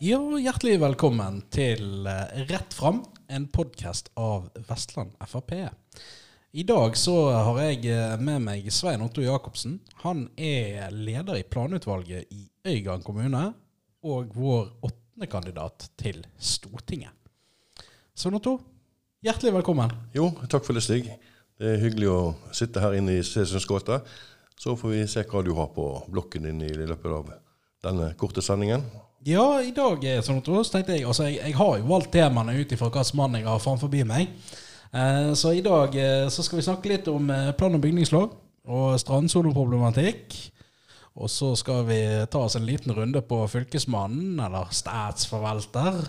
Ja, hjertelig velkommen til eh, Rett fram, en podkast av Vestland Frp. I dag så har jeg eh, med meg Svein Otto Jacobsen. Han er leder i planutvalget i Øygarden kommune, og vår åttende kandidat til Stortinget. Svein Otto, hjertelig velkommen. Jo, takk for det, Stig. Det er hyggelig å sitte her inne i Sesunds gate. Så får vi se hva du har på blokken din i løpet av denne korte sendingen. Ja, i dag er sånn at så tenkte jeg Altså, jeg, jeg har jo valgt temaene ut ifra hvilken mann jeg har framfor meg. Eh, så i dag eh, så skal vi snakke litt om eh, plan- og bygningslov og strandsoloproblematikk. Og så skal vi ta oss en liten runde på Fylkesmannen, eller statsforvalter.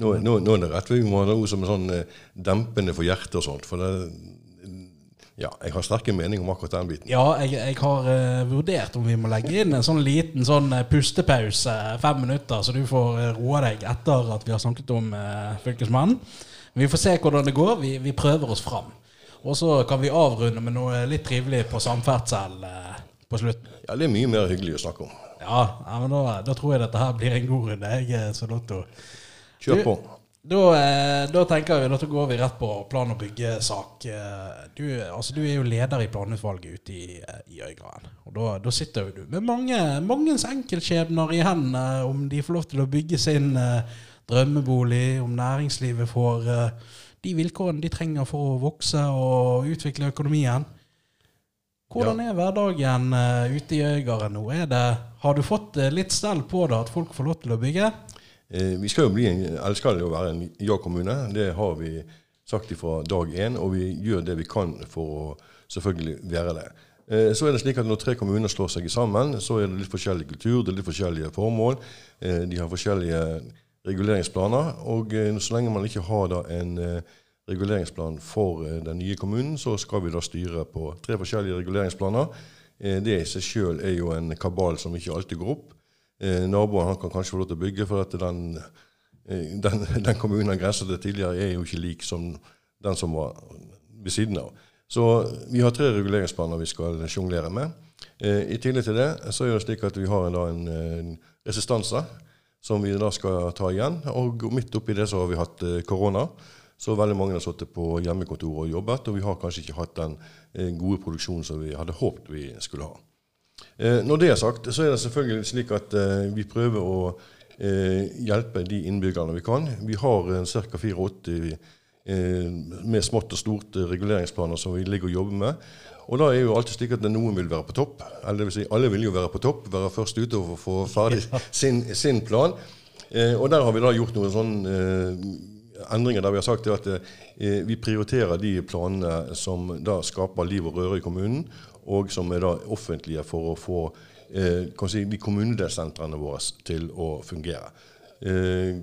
Nå, nå, nå er det rett vi må ha noe som er sånn eh, dempende for hjertet og sånt. For det, ja, jeg har sterke meninger om akkurat den biten. Ja, jeg, jeg har uh, vurdert om vi må legge inn en sånn liten sånn uh, pustepause, fem minutter, så du får uh, deg etter at vi har snakket om Fylkesmannen. Vi får se hvordan det går. Vi, vi prøver oss fram. Og så kan vi avrunde med noe litt trivelig på samferdsel på slutten. Ja, det er mye mer hyggelig å snakke om. Ja, ja men da, da, tror jeg dette her blir en god runde. Jeg er så lotto. Kjør på. Da, eh, da, tenker vi, da går vi rett på plan- og byggesak. Eh, du, altså, du er jo leder i planutvalget ute i, eh, i Øygarden. Og da, da, sitter jo du med mange, mangens enkeltskjebner i hendene om de får lov til å bygge sin drømmebolig, om næringslivet får de vilkårene de trenger for å vokse og utvikle økonomien. Hvordan er hverdagen ute i Øygarden nå? Det, har du fått litt stell på det, at folk får lov til å bygge? Eh, vi skal jo bli en, eller skal jo være en ja-kommune. Det har vi sagt fra dag én, og vi gjør det vi kan for å selvfølgelig være det. Eh, så er det slik at Når tre kommuner slår seg sammen, så er det litt forskjellig kultur, det er litt forskjellige formål. Eh, de har forskjellige reguleringsplaner. og Så lenge man ikke har en reguleringsplan for den nye kommunen, så skal vi da styre på tre forskjellige reguleringsplaner. Det i seg sjøl er jo en kabal som ikke alltid går opp. Eh, naboen han kan kanskje få lov til å bygge, for at den, eh, den, den kommunen han grenser til tidligere, er jo ikke lik som den som var ved siden av. Så vi har tre reguleringsplaner vi skal sjonglere med. Eh, I tillegg til det så er det slik at vi har en, en, en resistanse som vi da skal ta igjen. Og midt oppi det så har vi hatt eh, korona. Så veldig mange har sittet på hjemmekontor og jobbet, og vi har kanskje ikke hatt den eh, gode produksjonen som vi hadde håpet vi skulle ha. Eh, når det er sagt, så er det selvfølgelig slik at eh, vi prøver å eh, hjelpe de innbyggerne vi kan. Vi har ca. 84 med smått og stort reguleringsplaner som vi ligger og jobber med. Og da er jo alltid slik at noen vil være på topp. Eller det vil si, alle vil jo være på topp, være først ute og få ferdig sin, sin plan. og der har vi da gjort noen sånne endringer der vi har sagt at vi prioriterer de planene som da skaper liv og røre i kommunen, og som er da offentlige for å få eh, si, de kommunedelsentrene våre til å fungere. Eh,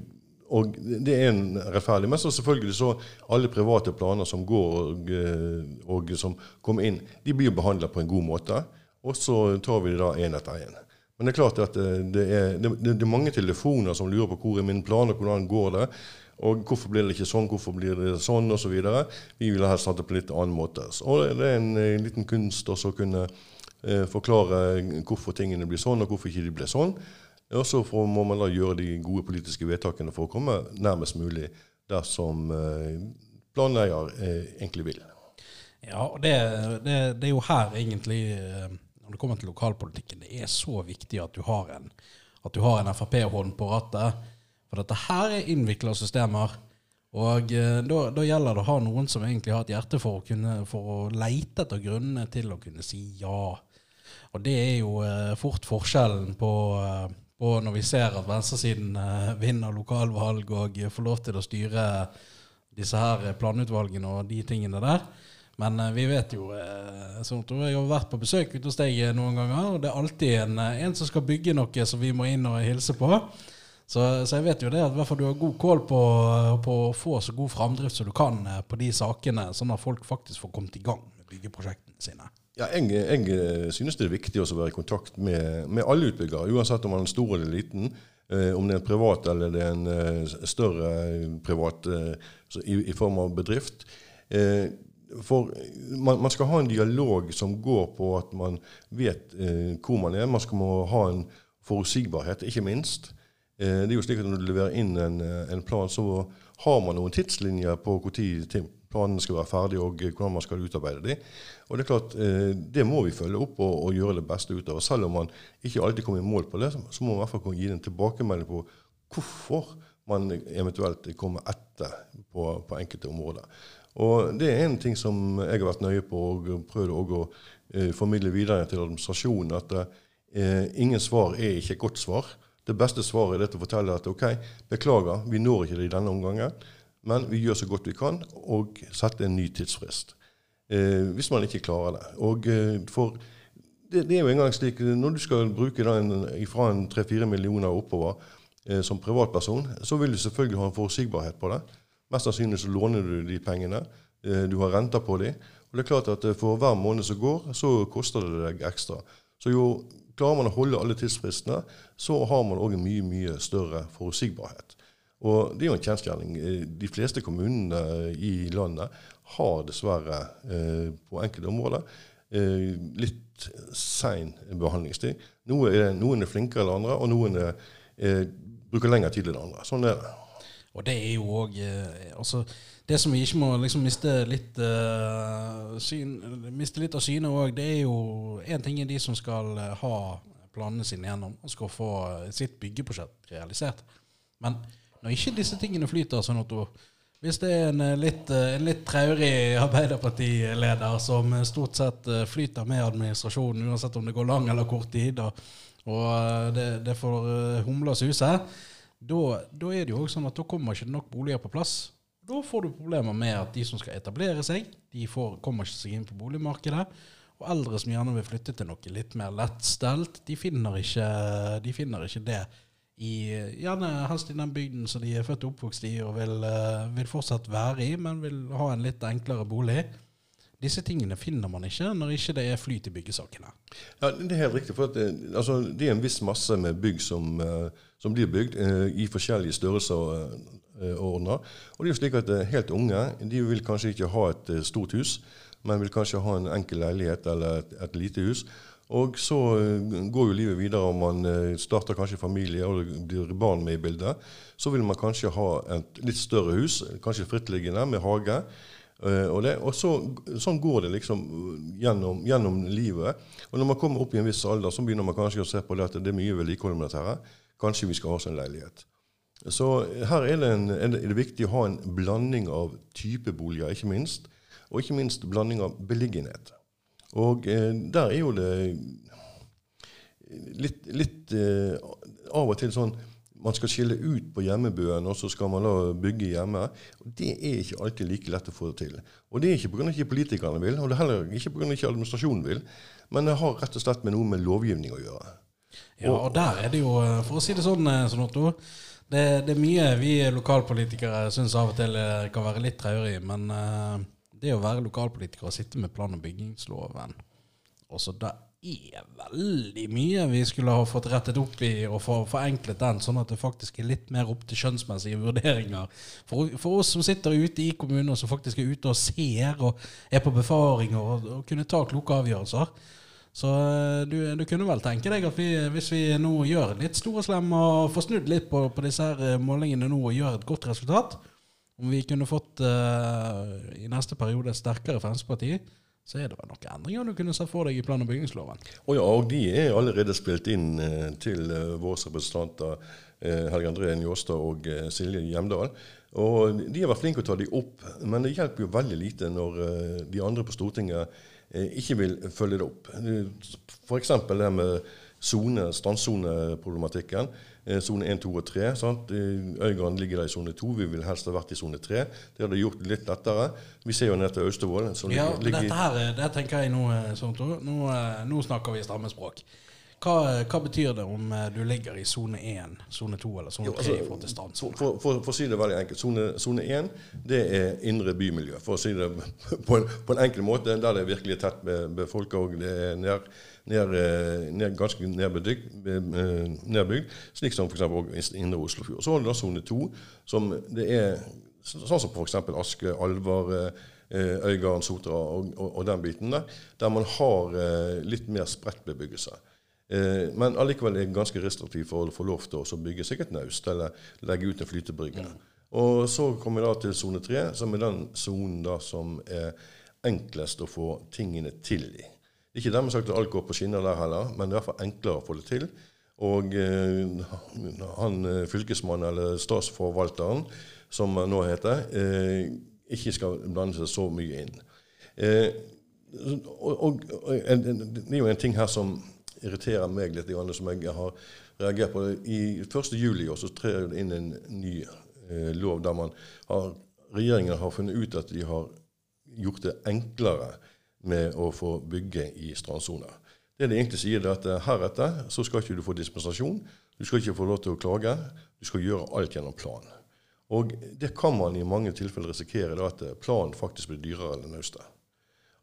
og Det er en rettferdig. Men så selvfølgelig så alle private planer som går og, eh, og som kommer inn, de blir behandla på en god måte. Og så tar vi det da én etter én. Men det er klart at eh, det er, det, det er, mange telefoner som lurer på hvor er min plan, og hvordan går det. Og hvorfor blir det ikke sånn, hvorfor blir det sånn, osv. Vi ville helst hatt det på litt annen måte. Og det er en, en eh, liten kunst også å kunne eh, forklare hvorfor tingene blir sånn, og hvorfor ikke de blir sånn. Og så må man da gjøre de gode politiske vedtakene for å komme nærmest mulig der som eh, planeier eh, egentlig vil. Ja, og det, det, det, er jo her egentlig, eh, når det kommer til lokalpolitikken, det er så viktig at du har en, en Frp-hånd på rattet for dette her er innvikla systemer. Og eh, da, da, gjelder det å ha noen som egentlig har et hjerte for å, kunne, for å leite etter grunnene til å kunne si ja. Og det er jo eh, fort forskjellen på, eh, på, når vi ser at venstresiden eh, vinner lokalvalg og får lov til å styre disse her planutvalgene og de tingene der. Men eh, vi vet jo eh, Jeg har vært på besøk ute hos deg noen ganger, og det er alltid en, en som skal bygge noe som vi må inn og hilse på. Så, så, jeg vet jo det at hvert du har god kål på, på, å få så god framdrift som du kan eh, på de sakene, sånn at folk faktisk får kommet i gang med byggeprosjektene sine. Ja, jeg, jeg eh, synes det er viktig å være i kontakt med, med, alle utbyggere, uansett om man er stor eller liten. Eh, om det er en privat eller det er en eh, større privat eh, i, i, form av bedrift. Eh, for man, man, skal ha en dialog som går på at man vet hvor man er. Man skal må ha en forutsigbarhet, ikke minst. Eh, det er jo slik at Når du leverer inn en, eh, en plan, så har man noen tidslinjer på når planene skal være ferdige og hvordan man skal utarbeide dem. Og Det er klart, det må vi følge opp og, og gjøre det beste ut av. Selv om man ikke alltid kommer i mål på det, så må man i hvert fall kunne gi en tilbakemelding på hvorfor man eventuelt kommer etter på, på enkelte områder. Og Det er en ting som jeg har vært nøye på og prøvd å eh, formidle videre til administrasjonen. At eh, ingen svar er ikke et godt svar. Det beste svaret er å fortelle at ok, beklager, vi når ikke det i denne omgangen, men vi gjør så godt vi kan, og setter en ny tidsfrist. Eh, hvis man ikke klarer det. Og eh, for det, det, er jo engang slik når du skal bruke den fra en 3-4 millioner oppover eh, som privatperson, så vil du selvfølgelig ha en forutsigbarhet på det. Mest sannsynlig så låner du de pengene. Eh, du har renter på de. Og det er klart at eh, For hver måned som går, så koster det deg ekstra. Så jo klarer man å holde alle tidsfristene, så har man òg en mye mye større forutsigbarhet. Og det er jo en kjensgjerning. Eh, de fleste kommunene i landet har dessverre på enkelte områder litt sein behandlingstid. Noen er flinkere enn andre, og noen er, bruker lengre tid enn andre. Sånn er det. Og det er jo òg eh, altså, Det som vi ikke må liksom miste litt uh, syn, miste litt av syne òg, det er jo én ting er de som skal eh, ha planene sine gjennom og skal få sitt byggeprosjekt realisert. Men når ikke disse tingene flyter sånn at du hvis det er en litt, en litt traurig Arbeiderpartileder som stort sett flyter med administrasjonen, uansett om det går lang eller kort tid, og, og det, det får humle og suse, da, da, er det jo også sånn at da kommer ikke nok boliger på plass. Da får du problemer med at de som skal etablere seg, de får, kommer ikke seg inn på boligmarkedet. Og eldre som gjerne vil flytte til noe litt mer lettstelt, de finner ikke, de finner ikke det i, gjerne helst i den bygden som de er født og oppvokst i og vil, eh, vil fortsatt være i, men vil ha en litt enklere bolig. Disse tingene finner man ikke når ikke det er flyt i byggesakene. Ja, Det er helt riktig. for det, altså, det, er en viss masse med bygg som, uh, som blir bygd uh, i forskjellige størrelser og ordner. Og det er jo slik at Helt unge de vil kanskje ikke ha et stort hus, men vil kanskje ha en enkel leilighet eller et, et lite hus. Og så går jo livet videre, og man starter kanskje familie og blir barn med i bildet. Så vil man kanskje ha et litt større hus, kanskje frittliggende med hage. Uh, og, det, og så, Sånn går det liksom gjennom, gjennom, livet. Og når man kommer opp i en viss alder, så begynner man kanskje å se på det at det er mye vedlikehold med dette. her. Kanskje vi skal ha oss en leilighet. Så her er det, en, er det, viktig å ha en blanding av type boliger, ikke minst. Og ikke minst blanding av beliggenhet. Og eh, der er jo det litt, litt eh, av og til sånn man skal skille ut på hjemmebøen, og så skal man da bygge hjemme. Og Det er ikke alltid like lett å få det til. Og Det er ikke pga. ikke politikerne vil, og det er heller ikke pga. ikke administrasjonen vil, men det har rett og slett med noe med lovgivning å gjøre. Ja, og der er det jo, for å si det sånn, eh, sånn Otto, det, det, er mye vi lokalpolitikere syns av og til eh, kan være litt traurig, men uh, det å være lokalpolitiker og sitte med plan- og bygningsloven også da er veldig mye vi skulle ha fått rettet opp i og for, forenklet den, sånn at det faktisk er litt mer opp til skjønnsmessige vurderinger. For, for oss som sitter ute i kommuner, som faktisk er ute og ser og er på befaringer og, og kunne ta kloke avgjørelser. Så eh, du, du, kunne vel tenke deg at vi, hvis vi nå gjør litt store slem og får snudd litt på, på, disse her eh, målingene nå og gjør et godt resultat, om vi kunne fått uh, i neste periode sterkere Fremskrittsparti, så er det vel noen endringer du kunne sett for deg i plan- og bygningsloven? Oh ja, og de er allerede spilt inn eh, til eh, våre representanter eh, Helge André Njåstad og Silje Hjemdal. Og De har vært flinke å ta de opp, men det hjelper jo veldig lite når de andre på Stortinget ikke vil følge det opp. F.eks. det med strandsoneproblematikken. Eh, sone 1, 2 og 3. Sant? Øygarden ligger der i sone 2. Vi vil helst ha vært i sone 3. Det hadde gjort det litt lettere. Vi ser jo ned til Austevoll. Ja, ligger, dette her, eh, det tenker jeg nå, eh, sånt, nå, nå snakker vi stammespråk. Hva, hva, betyr det om du ligger i sone 1, sone 2 eller sone 3 altså, i forhold til strandsone? For, for, for, å si det veldig enkelt. Sone 1 det er indre bymiljø. For å si det på en, på en enkel måte. Der det er virkelig tett med, med og det er nær nær, nær, ganske nedbygd, eh, nedbygd, slik som f.eks. indre Oslofjord. Så har du da sone 2, som det er sånn som f.eks. Aske, Alvar, eh, Øygarden, Sotra og, og, og, den biten der, der man har litt mer spredt bebyggelse. Eh, men allikevel er ganske restriktiv for å få lov til å bygge seg et naust eller legge ut en flytebrygge. Og så kommer vi da til sone tre, som er den sonen som er enklest å få tingene til i. Ikke dermed sagt at alt går på skinner der heller, men det er fall enklere å få det til. Og eh, han eh, fylkesmannen, eller statsforvalteren, som nå heter, eh, ikke skal blande seg så mye inn. Eh, og, og, og, Det er jo en ting her som irriterer meg litt, som jeg har reagert på. I 1. juli så trer det inn en ny eh, lov der har, regjeringen har funnet ut at de har gjort det enklere med å få bygge i strandsoner. Det de egentlig sier, er at eh, heretter så skal ikke du få dispensasjon. Du skal ikke få lov til å klage. Du skal gjøre alt gjennom plan. Og det kan man i mange tilfeller risikere da, at eh, planen faktisk blir dyrere enn naustet.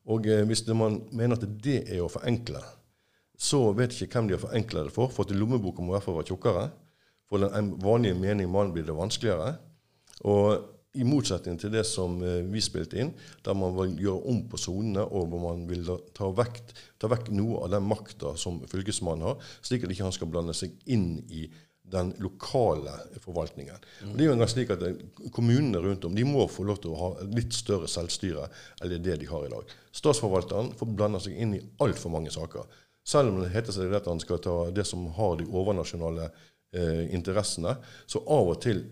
Og eh, hvis man mener at det er å forenkle, så vet ikke hvem de har forenkla det for. For at lommeboka må i hvert fall være tjukkere. For den vanlige mening mann blir det vanskeligere. Og i motsetning til det som eh, vi spilte inn, der man vil gjøre om på sonene, og hvor man vil ta vekk, ta vekk noe av den makta som fylkesmannen har, slik at ikke han skal blande seg inn i den lokale forvaltningen. Og Det er jo engang slik at eh, Kommunene rundt om de må få lov til å ha litt større selvstyre enn det de har i dag. Statsforvalteren får blande seg inn i altfor mange saker. Selv om det heter seg at han skal ta det som har de overnasjonale eh, interessene, så av og til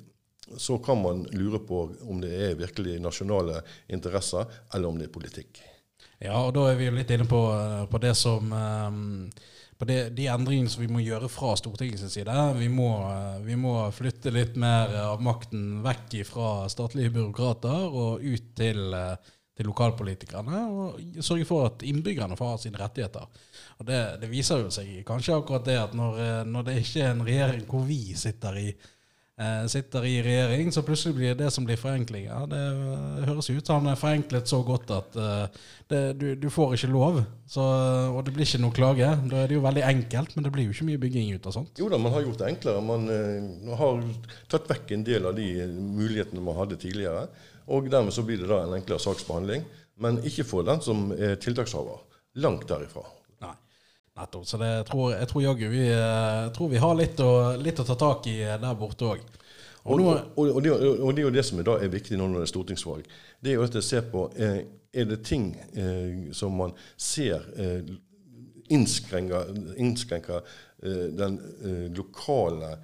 så kan man lure på om det er virkelig nasjonale interesser, eller om det er politikk. Ja, og da er vi jo litt inne på, eh, på det som um, på det, de endringene som vi må gjøre fra Stortingets side. Vi må, eh, vi må, flytte litt mer av makten vekk fra statlige byråkrater og ut til uh, til lokalpolitikerne, og sørge for at innbyggerne får ha sine rettigheter. Og det, det, viser jo seg kanskje akkurat det at når, eh, når det ikke er en regjering hvor vi sitter i, eh, sitter i regjering, så plutselig blir det som blir forenklinger. Det høres ut som han er forenklet så godt at det, du, du, får ikke lov, så, og det blir ikke noe klage. Da er det jo veldig enkelt, men det blir jo ikke mye bygging ut av sånt. Jo da, man har gjort det enklere. Man man har tatt vekk en del av de mulighetene man hadde tidligere. Og dermed så blir det da en enklere saksbehandling. Men ikke for den som er tiltakshaver. Langt derifra. Nei, nettopp. Så det, jeg tror, jeg tror jaggu vi, eh, vi har litt å, litt å, ta tak i eh, der borte òg. Og, og, og, og, det, er jo det som da er viktig nå når det er stortingsvalg. Det er jo at jeg ser på eh, Er det ting eh, som man ser eh, innskrenker, innskrenker eh, den lokale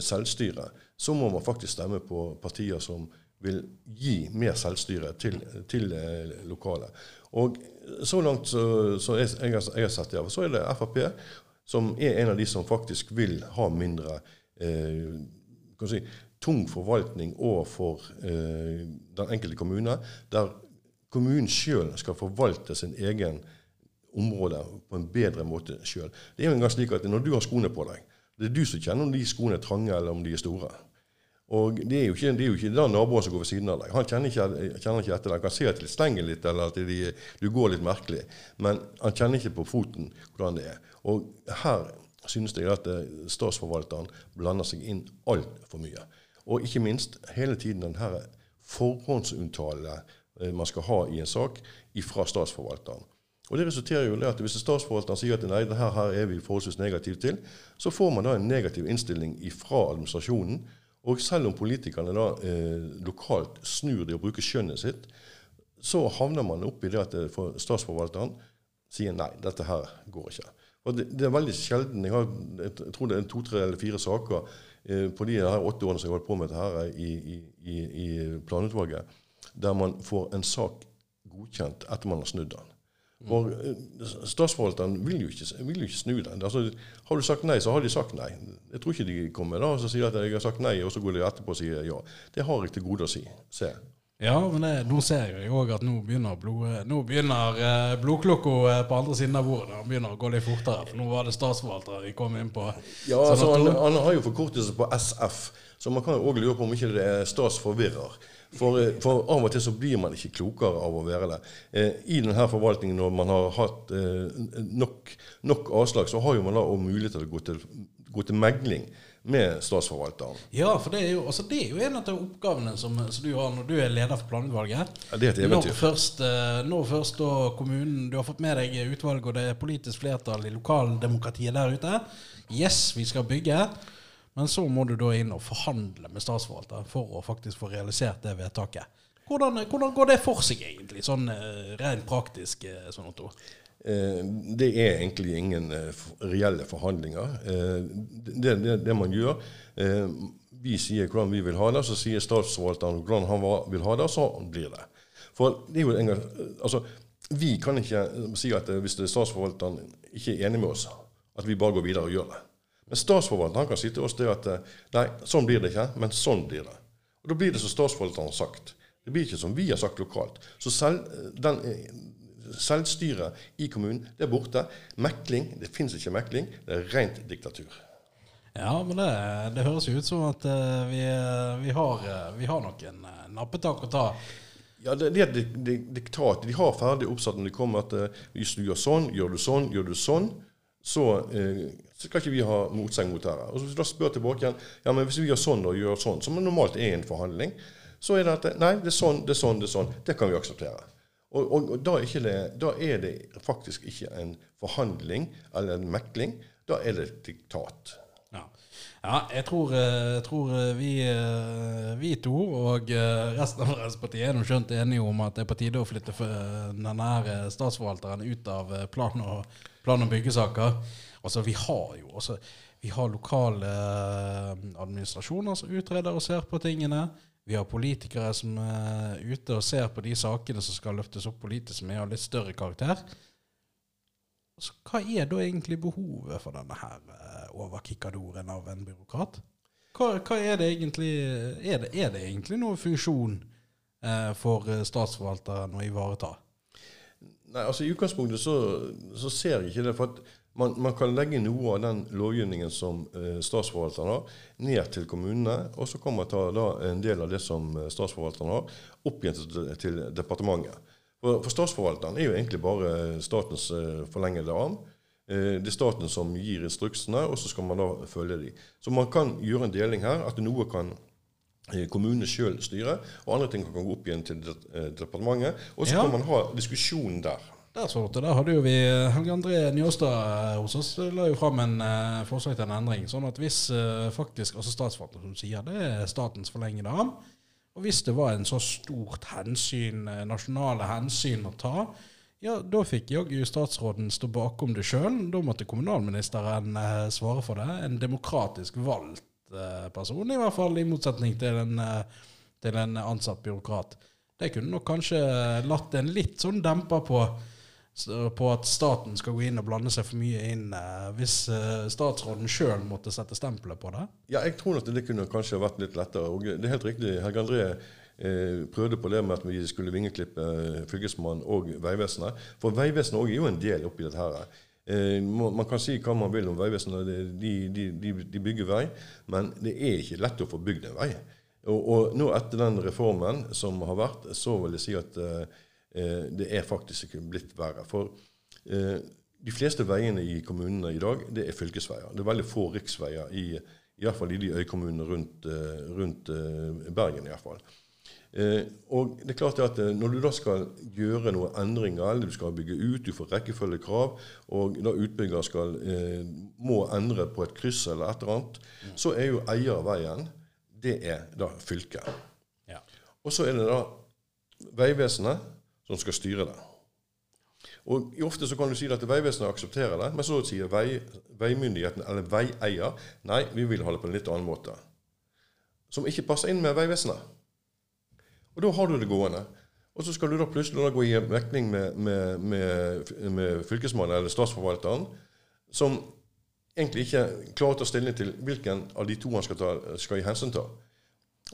selvstyret, så må man faktisk stemme på partier som vil gi mer selvstyre til, til eh, lokale. Og så langt så jeg, jeg, har sett det, så er det Frp som er en av de som faktisk vil ha mindre eh, si, tung forvaltning overfor eh, den enkelte kommune, der kommunen sjøl skal forvalte sin egen område på en bedre måte sjøl. Det er jo engang slik at når du har skoene på deg, det er du som kjenner om de skoene er trange eller om de er store. Og det er jo ikke, det er jo ikke den naboen som går ved siden av deg. Han kjenner ikke, kjenner ikke etter deg. Han kan se at det stenger litt, eller at de, du går litt merkelig. Men han kjenner ikke på foten hvordan det er. Og her synes jeg at eh, statsforvalteren blander seg inn altfor mye. Og ikke minst hele tiden den her forhåndsuttale eh, man skal ha i en sak fra statsforvalteren. Og Det resulterer jo i at hvis statsforvalteren sier at nei, det her, her er vi forholdsvis negative til, så får man da en negativ innstilling fra administrasjonen og selv om politikerne da eh, lokalt snur det og bruker skjønnet sitt, så havner man opp i det at eh, statsforvalteren sier nei, dette her går ikke. Og det, det er veldig sjelden Jeg, har, jeg tror det er to, tre eller fire saker eh, på de her åtte årene som jeg har holdt på med dette her i, i, i planutvalget, der man får en sak godkjent etter man har snudd den. For eh, Statsforvalteren vil jo ikke, vil jo ikke snu den. Altså, har du sagt nei, så har de sagt nei. Jeg tror ikke de kommer da og så sier at jeg har sagt nei, og så går de etterpå og sier ja. Det har jeg til gode å si. Se. Ja, men det, nå ser jeg òg at nå begynner, blod, nå begynner eh, blodklokka eh, på andre siden av bordet Han begynner å gå litt fortere. For nå var det statsforvaltere vi kom inn på. Ja, sånn altså, han, han, har jo forkortelse på SF, så man kan jo òg lure på om ikke det er statsforvirrer. For, eh, for, av og til så blir man ikke klokere av å være det. Eh, I denne forvaltningen, når man har hatt eh, nok, nok, avslag, så har jo man da mulighet til å gå til, gå til megling med statsforvalteren. Ja, for det er jo, altså det er jo en av de oppgavene som, som du har når du er leder for planutvalget. Ja, det er et Når først, eh, når først da kommunen Du har fått med deg utvalg, og det er politisk flertall i lokaldemokratiet der ute. Yes, vi skal bygge. Men så må du da inn og forhandle med statsforvalteren for å faktisk få realisert det vedtaket. Hvordan, hvordan går det for seg, egentlig, sånn eh, rent praktisk? eh, sånn Otto? Eh, Det er egentlig ingen eh, reelle forhandlinger. Eh, Det, det, det man gjør Vi sier hvordan vi vil ha det, så sier statsforvalteren hvordan han vil ha det, så blir det. For det er jo en gang, altså, Vi kan ikke si at hvis er statsforvalteren ikke er enig med oss, at vi bare går videre og gjør det. Men statsforvalteren kan si til oss det at nei, sånn blir det ikke, men sånn blir det. Og Da blir det som statsforvalteren har sagt. Det blir ikke som vi har sagt lokalt. Så selv, den, selvstyret i kommunen det er borte. Mekling, det fins ikke mekling. Det er rent diktatur. Ja, men det, det høres jo ut som at uh, vi, vi, har, uh, vi har nok en eh, nappetak å ta. Ja, det, det er et dik- dik- diktat. De har ferdig oppsatt når de kommer at uh, hvis du gjør sånn, gjør du sånn, gjør du sånn, så, eh, så skal ikke vi ha motsegn mot dette. Og så hvis du da spør tilbake igjen ja, men hvis vi gjør sånn og gjør sånn, som normalt er en forhandling, så er det at nei, det er sånn, det er sånn, det er sånn. Det kan vi akseptere. Og, og, og da, er det, da er det faktisk ikke en forhandling eller en mekling. Da er det et diktat. Ja, ja jeg, tror, eh, jeg tror eh, vi, eh, vi to og eh, resten av Fremskrittspartiet er skjønt enige om at det er på tide å flytte denne eh, statsforvalteren ut av eh, plan- og, plan og byggesaker. Altså, vi har jo også vi har lokale eh, administrasjoner som utreder og ser på tingene. Vi har politikere som er ute og ser på de sakene som skal løftes opp politisk, som er av litt større karakter. Så hva er da egentlig behovet for denne her eh, overkikkadoren av en byråkrat? Hva, hva er det egentlig er det, er det egentlig noen funksjon eh, for eh, statsforvalteren å ivareta? Nei, altså I utgangspunktet så, så ser jeg ikke det. for at man, man kan legge noe av den lovgivningen som eh, statsforvalteren har, ned til kommunene. Og så kan man ta da, en del av det som eh, statsforvalteren har, opp igjen til, til departementet. For, for statsforvalteren er jo egentlig bare statens eh, forlengede arm. Eh, det er staten som gir instruksene, og så skal man da følge dem. Så man kan gjøre en deling her, at noe kan eh, kommunene sjøl styre, og andre ting kan gå opp igjen til eh, departementet. Og så Ja. kan man ha diskusjon der. Der der hadde jo vi eh, Helge André Njåstad eh, hos oss la jo fram en eh, forslag til en endring. Sånn at hvis eh, faktisk, altså statsforvalteren som sier det er statens forlengede arm, og hvis det var en så stort hensyn, eh, nasjonale hensyn å ta, ja, da fikk jaggu statsråden stå bakom det sjøl. Da måtte kommunalministeren eh, svare for det. En demokratisk valgt eh, person, i hvert fall, i motsetning til en, eh, til en ansatt byråkrat. Det kunne nok kanskje latt en litt sånn demper på, på at staten skal gå inn og blande seg for mye inn, eh, hvis eh, statsråden sjøl måtte sette stempelet på det. Ja, jeg tror at det kunne kanskje vært litt lettere. Og det er helt riktig. Helge André eh, prøvde på det med at vi skulle vingeklippe Fylkesmannen og Vegvesenet. For Vegvesenet er jo en del oppi dette her. Man kan si hva man vil om Vegvesenet, de, de, de, de bygger vei, men det er ikke lett å få bygd en vei. Og, og nå etter den reformen som har vært, så vil jeg si at eh, det er faktisk ikke blitt verre. For eh, de fleste veiene i kommunene i dag, det er fylkesveier. Det er veldig få riksveier, i, i hvert fall i de øykommunene rundt, eh, rundt eh, Bergen. i hvert fall. Eh, og det er klart at eh, Når du da skal gjøre noen endringer, eller du skal bygge ut, du får rekkefølgekrav, og da utbygger skal, eh, må endre på et kryss eller et eller annet, så er jo eier av veien det er da fylket. Ja. Og så er det da Vegvesenet som skal styre det. Og Ofte så kan du si at Vegvesenet aksepterer det, men så sier vei, veimyndigheten eller veieier nei, vi vil ha det på en litt annen måte. Som ikke passer inn med Vegvesenet. Og da har du det gående. Og så skal du da plutselig da gå i vekning med, med, med, med fylkesmannen eller statsforvalteren, som egentlig ikke klarer å ta stilling til hvilken av de to han skal, ta, skal gi hensyn til.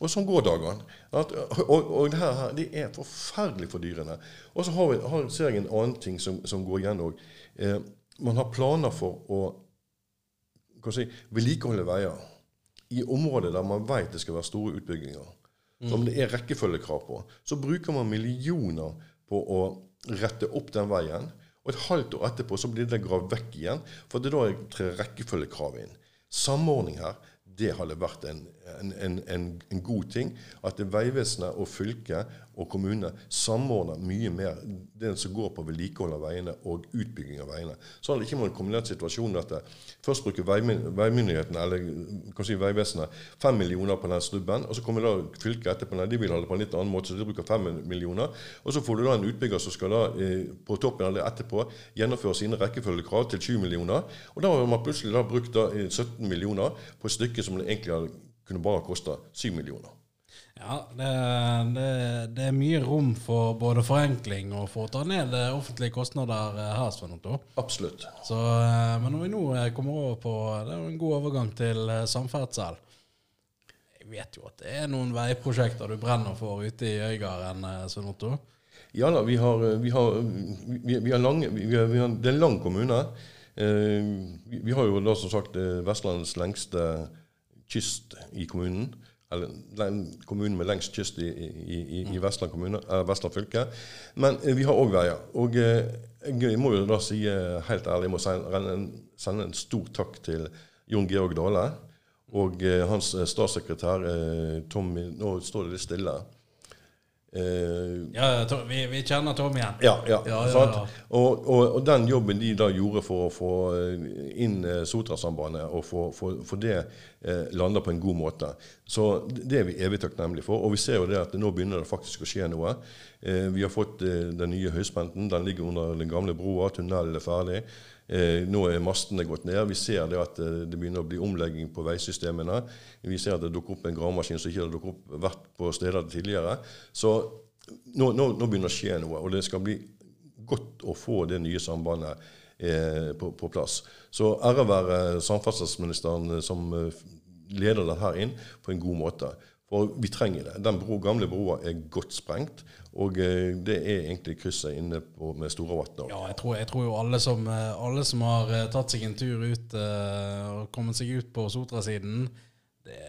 Og sånn går dagene. At, og, og det her, det er forferdelig fordyrende. Og så har vi, har, ser jeg en annen ting som, som går igjen òg. Eh, man har planer for å si, vedlikeholde veier i områder der man vet det skal være store utbygginger. Som det er rekkefølgekrav på. Så bruker man millioner på å rette opp den veien. Og et halvt år etterpå så blir det gravd vekk igjen, for det er da trer rekkefølgekravet inn. Samordning her, det hadde vært en, en, en, en god ting. At Vegvesenet og fylket og kommunene samordner mye mer det som går på vedlikehold av veiene og utbygging av veiene. Så det ikke en kombinert situasjon at først bruker veimyndighetene, eller si Vegvesenet, fem millioner på den stubben, og så kommer da fylket etterpå, nei, de vil ha det på en litt annen måte, så de bruker fem millioner. Og så får du da en utbygger som skal da eh, på toppen av etterpå gjennomføre sine rekkefølgekrav til 20 millioner. Og da har man plutselig da brukt da 17 eh, millioner på et stykke som det egentlig kunne bare kosta 7 millioner. Ja, det, det, det, er mye rom for både forenkling og for å ta ned offentlige kostnader eh, her. Sven Otto. Absolutt. Så, eh, men når vi nå eh, kommer over på Det er jo en god overgang til samferdsel. Jeg vet jo at det er noen veiprosjekter du brenner for ute i Øygarden, Sven Otto? Ja da, vi har, vi har, vi, vi har har, Det er en lang kommune. Vi har jo da som sagt Vestlandets lengste kyst i kommunen kommunen med lengst kyst i, i, i Vestland, kommune, eh, Vestland fylke. Men eh, vi har òg veier. Og eh, jeg må jo da si helt ærlig, jeg må sende en, stor takk til Jon Georg Dale og hans statssekretær Tommy Nå står det litt stille. Uh, ja, vi, vi, kjenner Tom igjen. Ja, ja, ja, ja og, og, og, den jobben de da gjorde for å få eh, inn uh, Sotrasambandet og få, for, for det uh, landa på en god måte, så det er vi evig takknemlige for. Og vi ser jo det at nå begynner det faktisk å skje noe. Uh, vi har fått den nye høyspenten. Den ligger under den gamle broa. Tunnelen er ferdig. Eh, nå er mastene gått ned. Vi ser det at eh, det begynner å bli omlegging på veisystemene. Vi ser at det dukker opp en gravemaskin som ikke har opp vært på steder tidligere. Så nå, nå, nå, begynner det å skje noe, og det skal bli godt å få det nye sambandet eh, på, på, plass. Så ære være samferdselsministeren som eh, leder dette inn på en god måte. For vi trenger det. Den bro, gamle broa er godt sprengt. Og eh, det er egentlig krysset inne på, med Storavatn. Ja, jeg tror, jeg tror, jo alle som, eh, alle som, har eh, tatt seg en tur ut og kommet seg ut på Sotra-siden, det,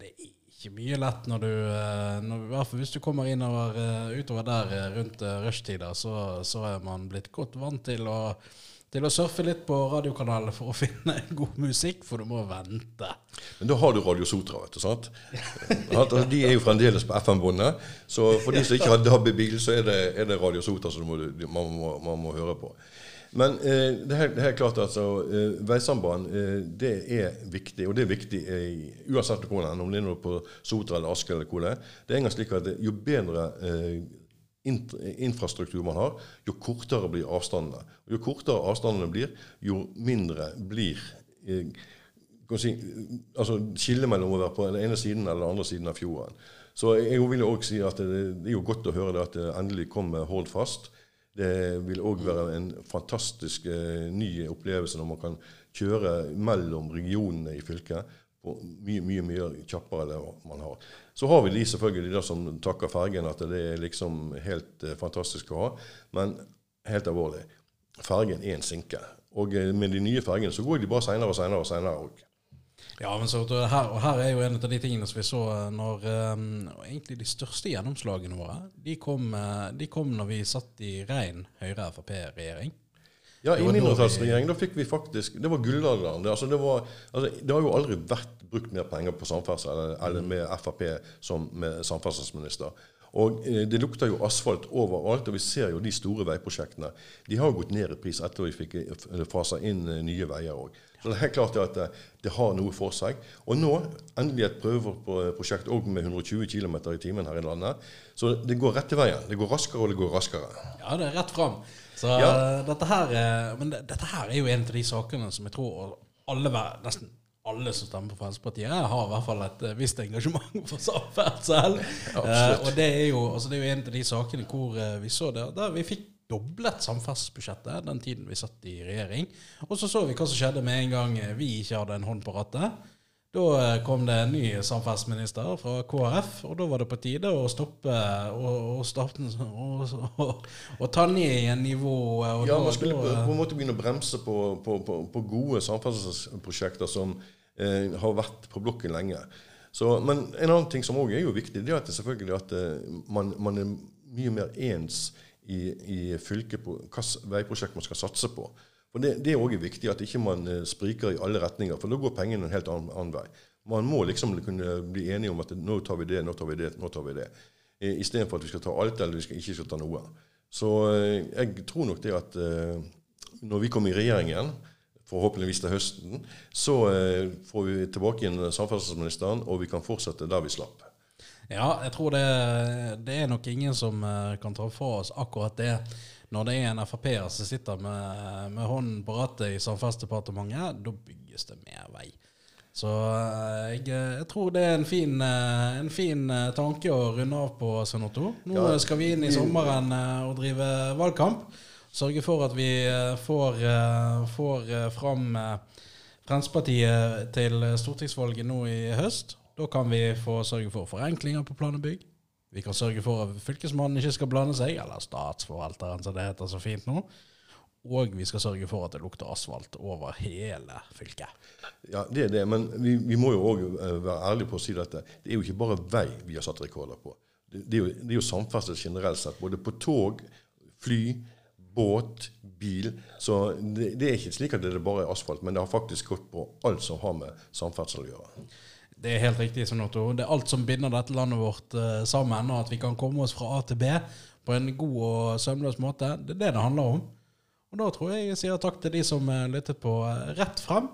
det, er ikke mye lett når du når, I hvert fall hvis du kommer innover, utover der rundt rushtider, så, så er man blitt godt vant til å til å surfe litt på radiokanalene for å finne god musikk, for du må vente. Men da har du Radio Sotra, vet du. sant? Altså, de er jo fremdeles på FM-båndet. Så for de som ikke har DAB i bil, så er det, er det Radio Sotra som man, må, man, må, høre på. Men eh, det, er, det er klart altså, eh, veisamband eh, det er viktig. Og det er viktig eh, uansett hvor det er, om det er på Sotra eller Asker eller hvor det er. Det er engang slik at jo bedre eh, infrastruktur man har, jo kortere blir avstandene. Jo kortere avstandene blir, jo mindre blir eh, si, altså skillet mellom å være på den ene siden eller den andre siden av fjorden. Så jeg vil også si at det, er jo godt å høre at det endelig kommer Hordfast. Det vil òg være en fantastisk eh, ny opplevelse når man kan kjøre mellom regionene i fylket på mye, mye mye kjappere det man har. Så har vi de selvfølgelig de som takker fergen at det er liksom helt eh, fantastisk å ha. Men helt alvorlig, fergen er en sinke. Og eh, med de nye fergene så går de bare seinere og seinere og seinere òg. Ja, men så, her, og her er jo en av de tingene som vi så eh, når um, Egentlig de største gjennomslagene våre, de kom, de kom når vi satt i rein Høyre-Frp-regjering. Ja, i mindretallsregjering da fikk vi faktisk Det var gullalderen. Det, altså, det, altså, det har jo aldri vært brukt mer penger på samferdsel eller, eller mm. med Frp som med samferdselsminister. Og eh, Det lukter jo asfalt overalt, og vi ser jo de store veiprosjektene. De har jo gått ned i pris etter vi fikk eh, fasa inn eh, nye veier òg. Så det er klart at det, det, har noe for seg. Og nå endelig et prøveprosjekt òg med 120 km i timen her i landet. Så det går rett til veien. Det går raskere, og det går raskere. Ja, det er rett fram. Så ja. dette, her, men dette her er jo en av de sakene som jeg tror alle, nesten alle som stemmer på Fremskrittspartiet, har i hvert fall et eh, visst engasjement for samferdsel. Ja, og det er, jo, altså det er, jo, en av de sakene hvor eh, vi så det, der vi fikk doblet samferdselsbudsjettet den tiden vi satt i regjering. Og så så vi hva som skjedde med en gang vi ikke hadde en hånd på rattet. Da eh, kom det en ny samferdselsminister fra KrF, og da var det på tide å stoppe og, og, og ta ned igjen nivået. ja, man skulle på, på, en måte begynne å bremse på, på, på gode samferdselsprosjekter som eh, har vært på blokken lenge. Så, men en annen ting som òg er jo viktig, det er at det selvfølgelig at eh, man, man, er mye mer ens i, i fylket på hvilket veiprosjekt man skal satse på. For Det, det er òg viktig at ikke man eh, spriker i alle retninger, for da går pengene en helt annen, annen vei. Man må liksom kunne bli enige om at nå tar vi det, nå tar vi det, nå tar vi det. Istedenfor at vi skal ta alt, eller vi skal, ikke skal ta noe. Så eh, jeg tror nok det at eh, når vi kommer i regjering igjen, forhåpentligvis til høsten, så får vi tilbake igjen samferdselsministeren, og vi kan fortsette der vi slapp. Ja, jeg tror det, det er nok ingen som kan ta fra oss akkurat det. Når det er en Frp-er som sitter med, med hånden på rattet i Samferdselsdepartementet, da bygges det mer vei. Så eh, jeg, jeg tror det er en fin, eh, en fin eh, tanke å runde av på, Svein Otto. Nå skal vi inn i sommeren eh, og drive valgkamp. Sørge for at vi eh, får, eh, får eh, fram eh, Fremskrittspartiet til stortingsvalget nå i høst. Da kan vi få sørge for forenklinger på plan og bygg. Vi kan sørge for at Fylkesmannen ikke skal blande seg, eller Statsforvalteren, som det heter så fint nå. Og vi skal sørge for at det lukter asfalt over hele fylket. Ja, det er det, men vi, vi må jo òg være ærlige på å si dette. Det er jo ikke bare vei vi har satt rekorder på. Det, det, er, jo, jo samferdsel generelt sett. Både på tog, fly, båt, bil. Så det, det er ikke slik at det bare er asfalt, men det har faktisk gått på alt som har med samferdsel å gjøre. Det er helt riktig som Otto. Det er alt som binder dette landet vårt uh, sammen, og at vi kan komme oss fra A til B på en god og sømløs måte. Det er det det handler om. Og da tror jeg jeg sier takk til de som eh, lyttet på eh, Rett frem,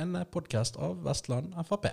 en podkast av Vestland Frp.